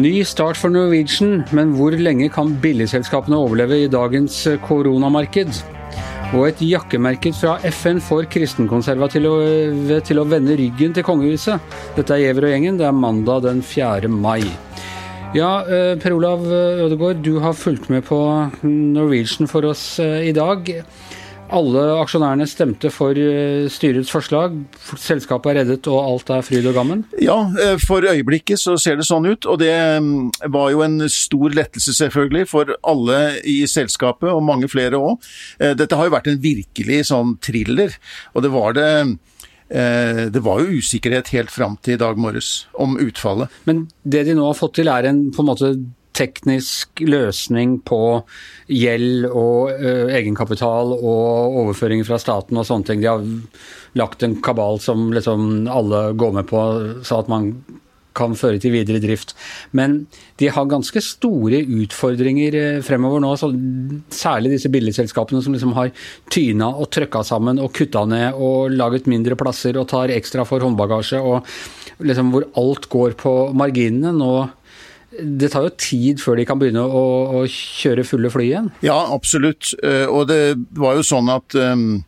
Ny start for Norwegian, men hvor lenge kan billigselskapene overleve i dagens koronamarked? Og et jakkemerke fra FN får kristenkonservative til å vende ryggen til kongehuset. Dette er Giæver og gjengen, det er mandag den 4. mai. Ja, eh, Per Olav Ødegaard, du har fulgt med på Norwegian for oss eh, i dag. Alle aksjonærene stemte for eh, styrets forslag. Selskapet er reddet og alt er fryd og gammen? Ja, eh, for øyeblikket så ser det sånn ut. Og det mm, var jo en stor lettelse selvfølgelig for alle i selskapet, og mange flere òg. Eh, dette har jo vært en virkelig sånn thriller. Og det var det det var jo usikkerhet helt fram til i dag morges om utfallet. Men det de nå har fått til er en på en måte teknisk løsning på gjeld og uh, egenkapital og overføringer fra staten og sånne ting. De har lagt en kabal som liksom alle går med på, så at man kan føre til videre drift. Men de har ganske store utfordringer eh, fremover nå. særlig disse billigselskapene som liksom har tyna og trøkka sammen og kutta ned og laget mindre plasser og tar ekstra for håndbagasje. og liksom Hvor alt går på marginene. Nå det tar jo tid før de kan begynne å, å, kjøre fulle fly igjen? Ja, absolutt. Eh, og det var jo sånn at um,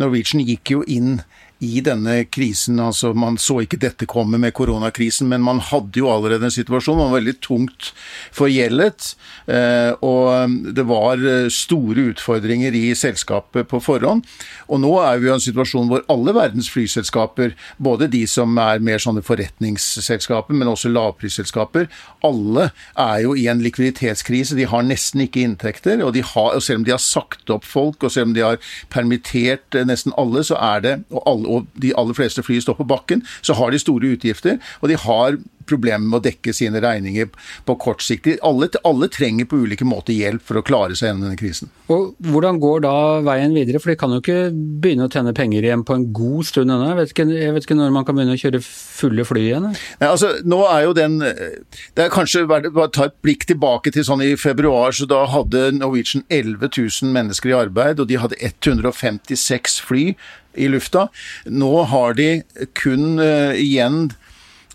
Norwegian gikk jo inn i denne krisen. altså Man så ikke dette komme med koronakrisen, men man hadde jo allerede en situasjon. Man var veldig tungt forgjeldet. Eh, og det var eh, store utfordringer i selskapet på forhånd. Og nå er vi i en situasjon hvor alle verdens flyselskaper, både de som er mer sånne forretningsselskaper, men også lavprisselskaper, alle er jo i en likviditetskrise. De har nesten ikke inntekter. Og, har, og selv om de har sagt opp folk, og selv om de har permittert eh, nesten alle, så er det og alle og de aller fleste fly står på bakken, så har de store utgifter. Og de har problemer med å dekke sine regninger på kort sikt. Alle, alle, trenger på ulike måter hjelp for å klare seg gjennom denne krisen. Og Hvordan går da veien videre? For de kan jo ikke begynne å tjene penger igjen på en god stund ennå. Jeg, jeg, vet ikke når man kan begynne å kjøre fulle fly igjen? Nei, altså, nå er jo den Det er kanskje bare ta et blikk tilbake til sånn i februar, så da hadde Norwegian 11 000 mennesker i arbeid, og de hadde 156 fly i lufta. Nå har de kun uh, igjen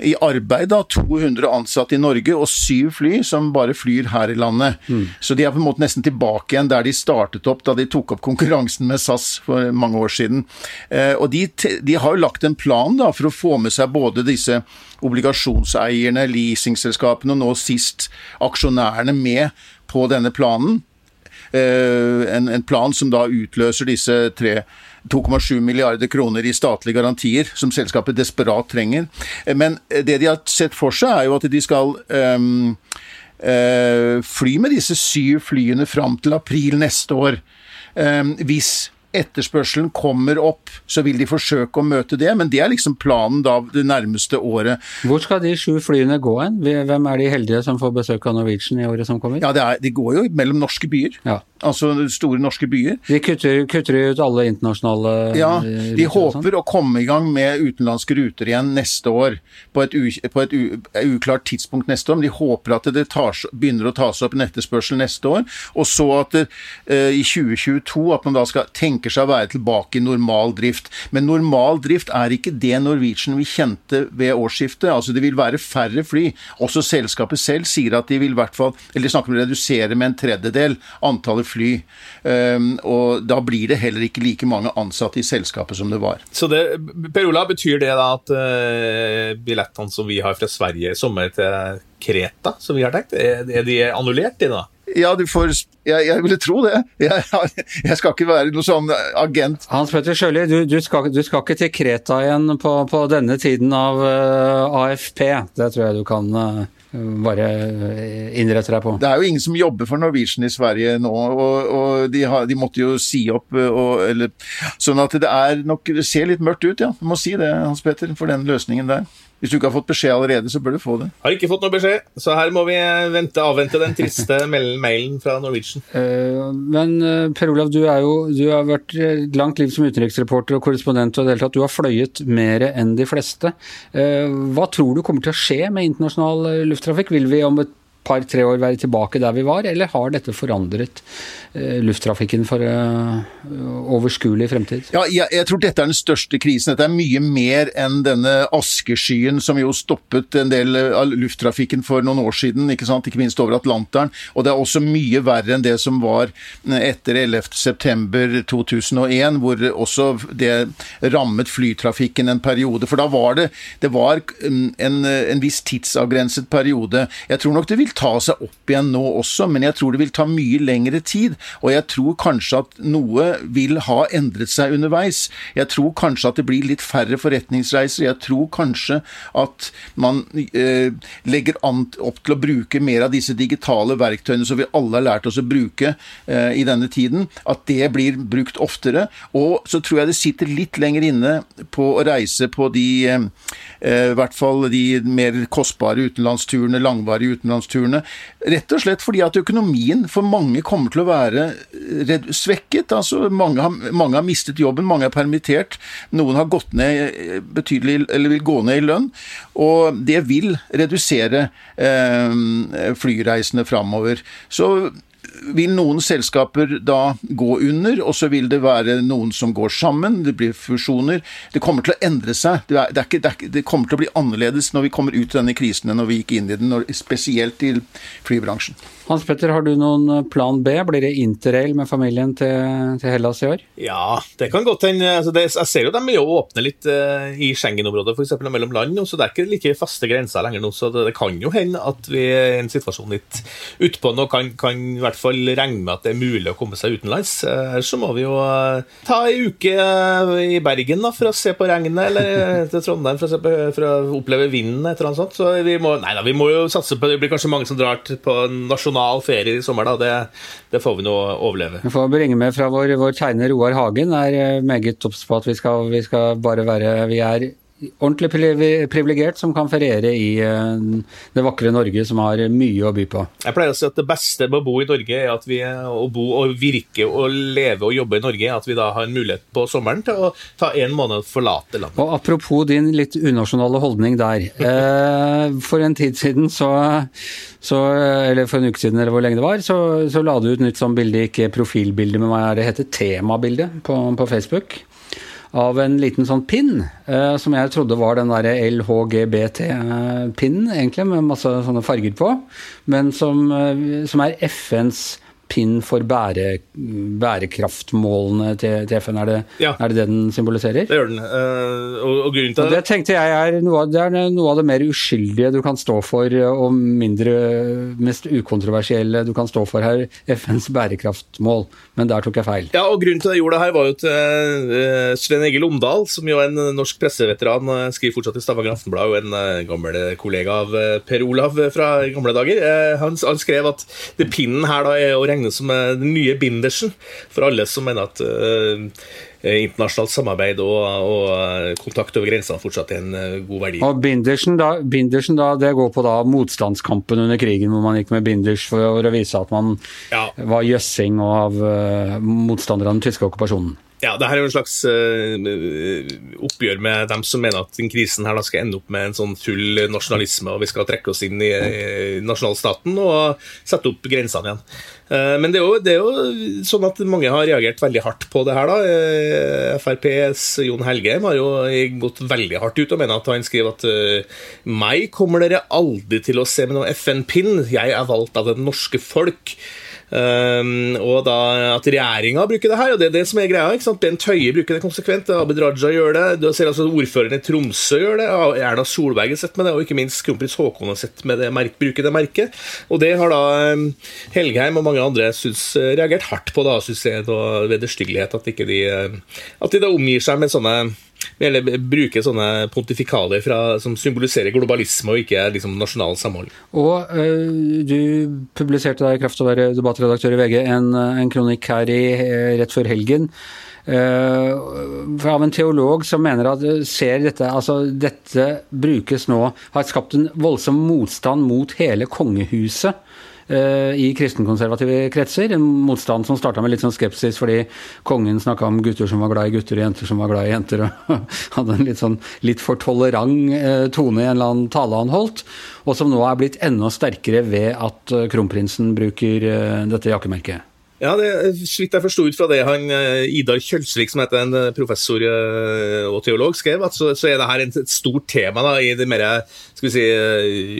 i arbeid da, 200 ansatte i Norge og syv fly som bare flyr her i landet. Mm. Så de er på en måte nesten tilbake igjen der de startet opp da de tok opp konkurransen med SAS for mange år siden. Eh, og de, de, har jo lagt en plan da, for å få med seg både disse obligasjonseierne, leasingselskapene og nå sist aksjonærene med på denne planen. Eh, en, en plan som da utløser disse tre 2,7 milliarder kroner i statlige garantier, som selskapet desperat trenger. Men eh, det de har sett for seg, er jo at de skal um, uh, fly med disse syv flyene fram til april neste år. Um, hvis etterspørselen kommer opp, så vil de forsøke å møte det. Men det er liksom planen da det nærmeste året. Hvor skal de sju flyene gå hen? Hvem er de heldige som får besøk av Norwegian i året som kommer? Ja, er, De går jo mellom norske byer. Ja. Altså store norske byer. De kutter, kutter ut alle internasjonale Ja, de håper å komme i gang med utenlandske ruter igjen neste år. På et, u, på et u, uklart tidspunkt neste år, men de håper at det tar, begynner å tas opp en etterspørsel neste år. Og så at det, uh, i 2022 at man da skal tenker seg å være tilbake i normal drift. Men normal drift er ikke det Norwegian vi kjente ved årsskiftet. Altså det vil være færre fly. Også selskapet selv sier at de vil i hvert fall, eller de snakker om å redusere med en tredjedel antallet fly. Um, og da blir det heller ikke like mange ansatte i selskapet som det var. Så det, Per Ola, betyr det da at uh, billettene som vi har fra Sverige i sommer til Kreta, som vi har tenkt, er, de annullert i da? Ja, du får jeg, jeg, ville tro det. Jeg, jeg, skal ikke være noen sånn agent. Hans Petter Sjøli, du, du, skal, du, skal, ikke til Kreta igjen på, på denne tiden av uh, AFP. Det tror jeg du kan uh, bare innretter deg på. Det er jo ingen som jobber for Norwegian i Sverige nå, og, og de, har, de, måtte jo si opp. Og, eller, sånn at det er nok Det ser litt mørkt ut, ja. Du må si det, Hans Petter, for den løsningen der. Hvis du ikke har fått beskjed allerede, så bør du få det. Har ikke fått noe beskjed, så her må vi vente, avvente den triste mailen fra Norwegian. Uh, men uh, Per Olav, du, jo, du, har vært langt liv som utenriksreporter og korrespondent, og det hele tatt, du har fløyet mer enn de fleste. Uh, hva tror du kommer til å skje med internasjonal lufttrafikk? Vil vi om et par-tre år være tilbake der vi var, eller har dette forandret eh, lufttrafikken for uh, overskuelig fremtid? Ja, jeg, jeg, tror dette er den største krisen. Dette er mye mer enn denne askeskyen som jo stoppet en del av lufttrafikken for noen år siden, ikke sant? ikke minst over Atlanteren. Og det er også mye verre enn det som var etter 11.9.2001, hvor også det rammet flytrafikken en periode. For da var det, det var mm, en, en viss tidsavgrenset periode. Jeg tror nok det vil ta seg opp igjen nå også, men jeg tror det vil ta mye lengre tid. Og jeg tror kanskje at noe vil ha endret seg underveis. Jeg tror kanskje at det blir litt færre forretningsreiser. Jeg tror kanskje at man eh, legger an opp til å bruke mer av disse digitale verktøyene som vi alle har lært oss å bruke eh, i denne tiden. At det blir brukt oftere. Og så tror jeg det sitter litt lenger inne på å reise på de eh, eh hvert fall de mer kostbare utenlandsturene, langvarige utenlandsturene. Rett og slett fordi at økonomien for mange kommer til å være svekket. altså mange har, mange har mistet jobben, mange er permittert. Noen har gått ned eh, betydelig, eller vil gå ned i lønn. Og det vil redusere eh, flyreisene framover. Så vil noen selskaper da gå under, og så vil det være noen som går sammen. Det blir fusjoner. Det kommer til å endre seg. Det, er, det, er ikke, det, er, det kommer til å bli annerledes når vi kommer ut av denne krisen enn når vi gikk inn i den, spesielt i flybransjen. Hans Petter, har du noen eh, plan B? Blir det interrail med familien til, til, Hellas i år? Ja, det kan godt hende. Altså jeg ser jo de åpner åpne litt uh, i Schengen-området, f.eks. mellom land. så Det er ikke like faste grenser lenger nå. så Det, det kan jo hende at vi er i en situasjon litt utpå nå kan, kan i hvert fall regne med at det er mulig å komme seg utenlands. Ellers så må vi jo uh, ta ei uke i Bergen da, for å se på regnet, eller til Trondheim for å, på, for å oppleve vinden, et eller annet sånt. Så vi må, nei da, vi må jo satse på Det blir kanskje mange som drar på nasjonal nasjonal ferie i sommer, da. Det, det får vi nå overleve. Vi får bringe med fra vår, vår tegner Roar Hagen er eh, meget obs på at vi skal, vi skal bare være Vi er ordentlig privilegert som kan feriere i eh, det vakre Norge, som har mye å by på. Jeg pleier å si at det beste med å bo i Norge, er at vi, å bo og virke og leve og jobbe i Norge, er at vi da har en mulighet på sommeren til å ta en måned og forlate landet. Og Apropos din litt unasjonale holdning der. Eh, for en tid siden så, så, eller for en uke siden, eller hvor lenge det var, så, så la du ut nytt sånn bilde, ikke profilbilde, men hva er det heter, temabilde på, på Facebook av en liten sånn pin, eh, som jeg trodde var den derre LHGBT-pinnen, egentlig, med masse sånne farger på, men som, eh, som er FNs pinn for bære, bærekraftmålene til, til FN. Er det, ja. er det, det den symboliserer? Det gjør den. Uh, og, og, grunnen til og det tenkte jeg er noe, av, det er noe av det mer uskyldige du kan stå for, og mindre, mest ukontroversielle du kan stå for her. FNs bærekraftmål. Men der tok jeg feil. Ja, og grunnen til at jeg gjorde det her, var jo til uh, Sven Egil Omdal, som jo er en norsk presseveteran, uh, skriver fortsatt i Stavanger Aftenblad, og en uh, gammel kollega av Per Olav fra gamle dager. Han, han, skrev at det pinnen her da er å regne regnes som eh, den nye bindersen for alle som mener at uh, internasjonalt samarbeid og, og, kontakt over grensene fortsatt er en god verdi. Og bindersen, da, bindersen da, det går på da motstandskampen under krigen, hvor man gikk med binders for å vise at man ja. var jøssing av uh, motstandere av den tyske okkupasjonen. Ja, det her er jo en slags uh, oppgjør med dem som mener at den krisen her skal ende opp med en sånn full nasjonalisme, og vi skal trekke oss inn i, i nasjonalstaten og sette opp grensene igjen. Uh, men det er, jo, det er, jo, sånn at mange har reagert veldig hardt på det her. da. Uh, FrPs Jon Helgheim har jo gått veldig hardt ut og mener at han skriver at meg kommer dere aldri til å se med noen FN-pinn, jeg er valgt av det norske folk. Um, og da at regjeringa bruker det her, og det er det som er greia. ikke sant? Bent Høie bruker det konsekvent, Abid Raja gjør det, du ser altså ordføreren i Tromsø gjør det, Erna Solberg har sett med det, og ikke minst kronprins Haakon har sett med det bruker det merket. Og det har da um, Helgheim og mange andre synes, uh, reagert hardt på, da, synes jeg, ved vederstyggelighet, at, de, uh, at de da omgir seg med sånne eller bruke sånne pontifikaler fra, som symboliserer globalisme og ikke liksom, nasjonal samhold. Og øh, Du publiserte deg i kraft av å være debattredaktør i VG en, en kronikk her i, eh, rett før helgen. Uh, av en teolog som mener at ser dette, altså dette brukes nå Har skapt en voldsom motstand mot hele kongehuset i kristenkonservative kretser. En motstand som starta med litt sånn skepsis fordi kongen snakka om gutter som var glad i gutter, og jenter som var glad i jenter, og hadde en litt sånn litt for tolerant tone i en eller annen tale han holdt. Og som nå er blitt enda sterkere ved at kronprinsen bruker dette jakkemerket. Ja, det, Slik jeg forsto ut fra det han eh, Idar Kjølsvik, som heter en eh, professor eh, og teolog, skrev, at så, så er dette et stort tema da, i de mer si,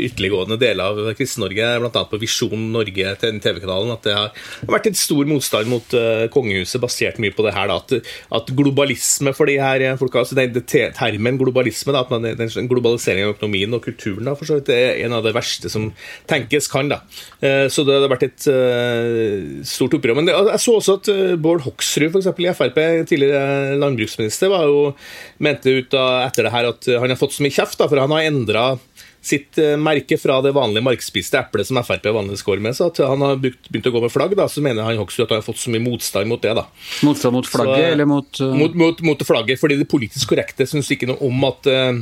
ytterliggående deler av Kristen-Norge, bl.a. på Visjon Norge, til TV-kanalen, at det har vært en stor motstand mot uh, kongehuset, basert mye på det her. Da, at, at, globalisme for de her folka, altså den, Termen globalisme, da, at man, den globaliseringen av økonomien og kulturen, da, for så vidt, er en av det verste som tenkes kan. da. Uh, så det har vært et uh, stort opprør opprør. Men det, jeg så også at eh, Bård Hoksrud for eksempel, i Frp, tidligere landbruksminister, var jo, mente ut da, etter det her at han har fått så mye kjeft, da, for han har endra sitt eh, merke fra det vanlige markspiste eplet som Frp vanligvis går med. Så at han har begynt å gå med flagg, da, så mener han Hoksrud at han har fått så mye motstand mot det. da. Motstand mot flagget, så, eller mot, uh... mot, mot mot, flagget, fordi det politisk korrekte syns ikke noe om at uh,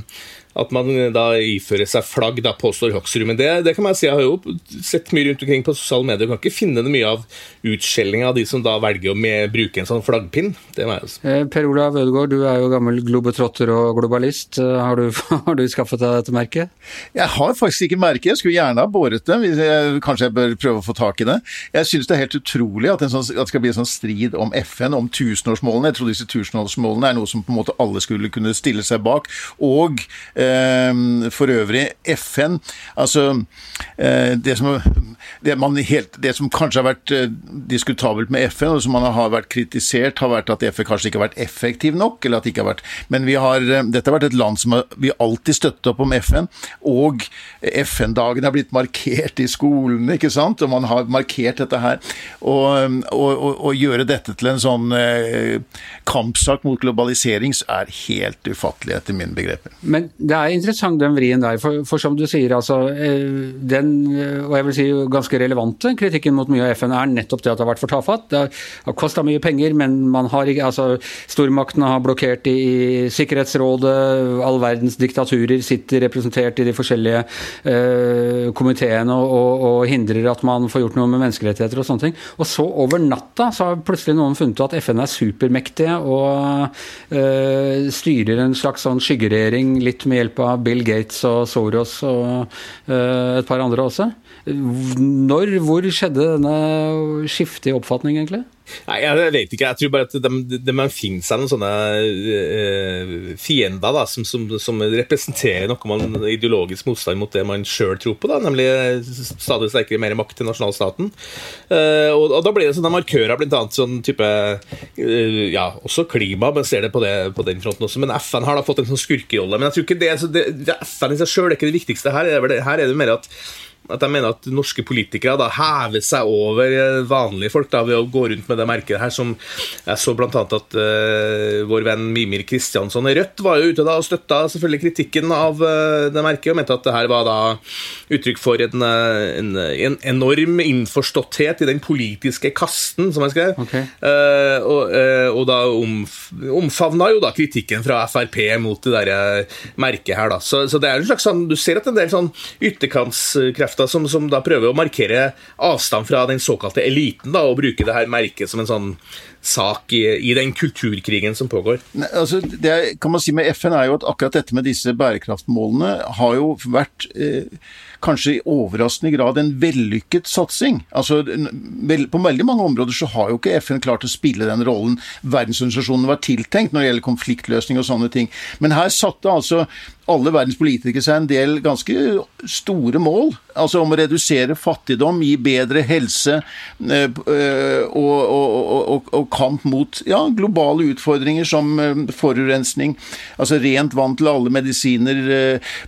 at man da ifører seg flagg, da, påstår Hoksrud. Men det, det, kan man si, jeg har jo sett mye rundt omkring på sosiale medier. Du kan ikke finne det mye av utskjellinga av de som da velger å med, bruke en sånn flaggpinn. Det må jeg si. Eh, per Olav Ødegaard, du er jo gammel globetrotter og globalist. Eh, har du, har du skaffet deg dette merket? Jeg har faktisk ikke merket. Jeg skulle gjerne ha båret det. Kanskje jeg bør prøve å få tak i det. Jeg synes det er helt utrolig at, sånn, at det skal bli en sånn strid om FN, om tusenårsmålene. Jeg tror disse tusenårsmålene er noe som på en måte alle skulle kunne stille seg bak. Og eh, for øvrig, FN Altså, eh, det som, det, helt, det som kanskje har vært eh, diskutabelt med FN, og som man har vært kritisert, har vært at FN kanskje ikke har vært effektiv nok. eller at det ikke har vært, Men har, eh, dette har vært et land som vi alltid støttet opp om FN. Og FN-dagen har blitt markert i skolene, ikke sant? Og man har markert dette her. Og, å gjøre dette til en sånn eh, kampsak mot globalisering er helt ufattelig, etter mine begreper. Men det det er interessant den vrien der. For, for, som du sier, altså eh, den, og jeg vil si ganske relevante kritikken mot mye av FN er nettopp det at det har vært for tafatt. Det har kosta mye penger, men man har ikke altså Stormaktene har blokkert i, i Sikkerhetsrådet, all verdens diktaturer sitter representert i de forskjellige eh, komiteene og, og, og, hindrer at man får gjort noe med menneskerettigheter og sånne ting. Og så over natta så har plutselig noen funnet ut at FN er supermektige og eh, styrer en slags sånn skyggeregjering litt med hjelp av Bill Gates og Soros og uh, et par andre også. Når, hvor skjedde denne skiftet i oppfatning, egentlig? Nei, Jeg vet ikke. Jeg tror bare at det, de, man finner seg noen sånne uh, fiender da, som, som, som, representerer noe man ideologisk motstand mot det man sjøl tror på, da, nemlig stadig sterkere mer makt til nasjonalstaten. Uh, og, og, Da blir det sånne markører, bl.a. sånn type uh, Ja, også klima, men ser det på, det på, den fronten også. Men FN har da fått en sånn skurkerolle. Men jeg tror ikke det, det, det FN i seg sjøl er ikke det viktigste her. Her er det mer at at jeg mener at norske politikere da hever seg over vanlige folk da, ved å gå rundt med det merket her, som jeg så bl.a. at uh, vår venn Mimir Kristiansson i Rødt var jo ute da og støtta selvfølgelig kritikken av uh, det merket, og mente at det her var da uttrykk for en, eh, en, en enorm innforståtthet i den politiske kasten, som jeg skrev. Okay. Uh, og, og, da omf omfavna jo da kritikken fra Frp mot det der merket her, da. Så, så det er en slags sånn, du ser at en del sånn ytterkantskrefter krefter som, som, da prøver å markere avstand fra den såkalte eliten, da, og bruke det her merket som en sånn sak i, i den kulturkrigen som pågår. Ne, altså, det kan man si med FN er jo at akkurat dette med disse bærekraftmålene har jo vært eh, kanskje i overraskende grad en vellykket satsing. Altså, På veldig mange områder så har jo ikke FN klart å spille den rollen verdensorganisasjonen var tiltenkt når det gjelder konfliktløsning og sånne ting. Men her satte altså alle verdens politikere seg en del ganske store mål. Altså om å redusere fattigdom, gi bedre helse eh, eh, og, og, og, og kamp mot ja, globale utfordringer som eh, forurensning. Altså rent vann til alle medisiner.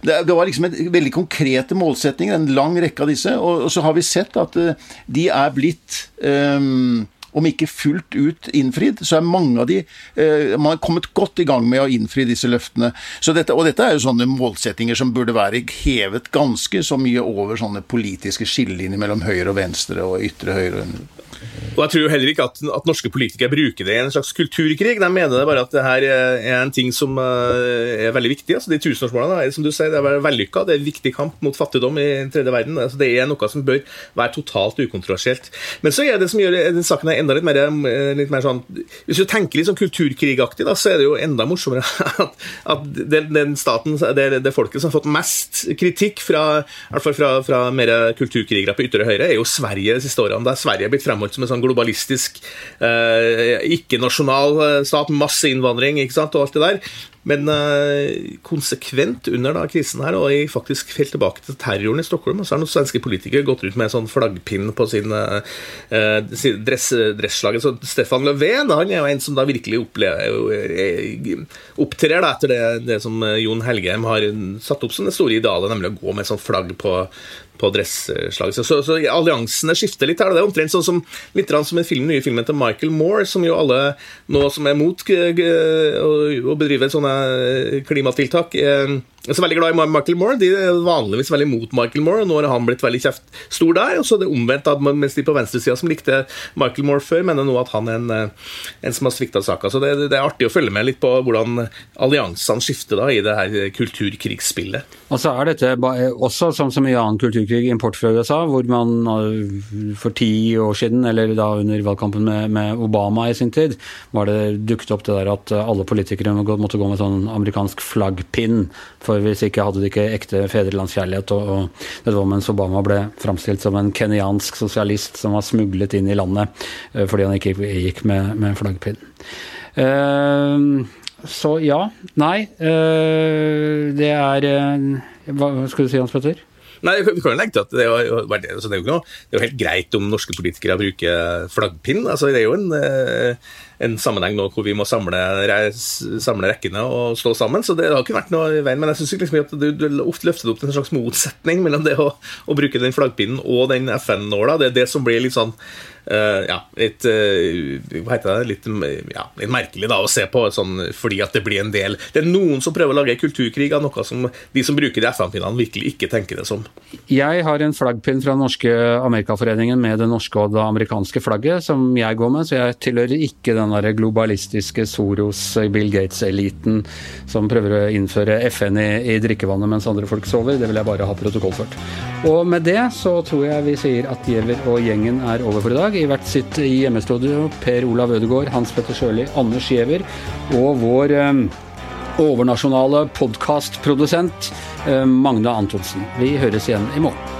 Det, var liksom en veldig konkrete målsettinger en lang rekke av disse. Og, så har vi sett at uh, de er blitt um, om ikke fullt ut innfridd, så er mange av de eh, Man har kommet godt i gang med å innfri disse løftene. Dette, og dette er jo sånne målsettinger som burde være hevet ganske så mye over sånne politiske skillelinjer mellom høyre og venstre og ytre høyre. Og jeg tror jo heller ikke at, at, norske politikere bruker det i en slags kulturkrig. De mener det bare at det her er en ting som eh, er veldig viktig. altså De tusenårsmålene er som du sier, det er vellykka. Det er en viktig kamp mot fattigdom i den tredje verden. altså Det er noe som bør være totalt ukontroversielt. Men så er det som gjør den saken enda litt mer, eh, litt mer sånn Hvis du tenker litt sånn kulturkrigaktig, da, så er det jo enda morsommere at, at den, den, staten, det, det folket som har fått mest kritikk fra, fra, fra, fra mer kulturkrigere på ytre høyre, er jo Sverige de siste årene. Der Sverige er blitt fremholdt som en sånn globalistisk, eh, ikke-nasjonal eh, stat, masse innvandring ikke sant, og alt det der. Men eh, konsekvent under da, krisen her, og faktisk helt tilbake til terroren i Stockholm, så har noen svenske politikere gått ut med en sånn flaggpinn på sin eh, sin dress, dresslaget. Så Stefan Löfven han er jo en som da virkelig opplever, eh, opptrer da, etter det, det, som Jon Helgheim har satt opp som det store idealet, nemlig å gå med et sånt flagg på, på. Så, så, så, alliansene skifter litt her. Det er omtrent sånn som, litt som film, nye filmen til Michael Moore, som jo alle nå som er mot å bedrive sånne klimatiltak. Er jeg er så veldig glad i Michael Moore. De er vanligvis veldig mot Michael Moore, og nå har han blitt veldig kjeft stor der. Og så er det omvendt, at mens de på venstresida som likte Michael Moore før, mener nå at han er en, eh, en som har svikta saka. Så det, det, er artig å følge med litt på hvordan alliansene skifter da i det her kulturkrigsspillet. Og så er dette også, som så mye annen kulturkrig, import fra USA, hvor man eh, for ti år siden, eller da under valgkampen med, med Obama i sin tid, var det dukket opp det der at alle politikere måtte gå med sånn amerikansk flaggpinn for for hvis ikke hadde de ikke ekte fedrelandskjærlighet. Og, og det var mens Obama ble framstilt som en kenyansk sosialist som var smuglet inn i landet uh, fordi han ikke gikk med, med flaggpinn. Uh, så ja. Nei. Uh, det er Hva skulle du si, Hans Petter? Nei, vi kan jo legge til at det er, jo, altså det, er jo noe, det er jo helt greit om norske politikere bruker flaggpinn. altså Det er jo en en sammenheng nå hvor vi må samle, samle, rekkene og stå sammen. Så det har ikke vært noe i veien. Men jeg syns liksom at du, du ofte løfter opp en slags motsetning mellom det å, å bruke den flaggpinnen og den FN-nåla. Det er det som blir litt sånn Uh, ja, litt uh, Hva heter det? Litt, ja, litt, merkelig da å se på, sånn, fordi at det blir en del Det er noen som prøver å lage kulturkrig av noe som de som bruker de FN-pinnene, virkelig ikke tenker det som. Jeg har en flaggpinn fra den norske Amerikaforeningen med det norske og det amerikanske flagget, som jeg går med, så jeg tilhører ikke den der globalistiske Soros-Bill Gates-eliten som prøver å innføre FN i, i drikkevannet mens andre folk sover. Det vil jeg bare ha protokollført. Og med det så tror jeg vi sier at Giæver og gjengen er over for i dag. I hvert sitt hjemmestudio Per Olav Ødegaard, Hans Petter Sjøli, Anders Giæver og vår eh, overnasjonale podkastprodusent eh, Magne Antonsen. Vi høres igjen i morgen.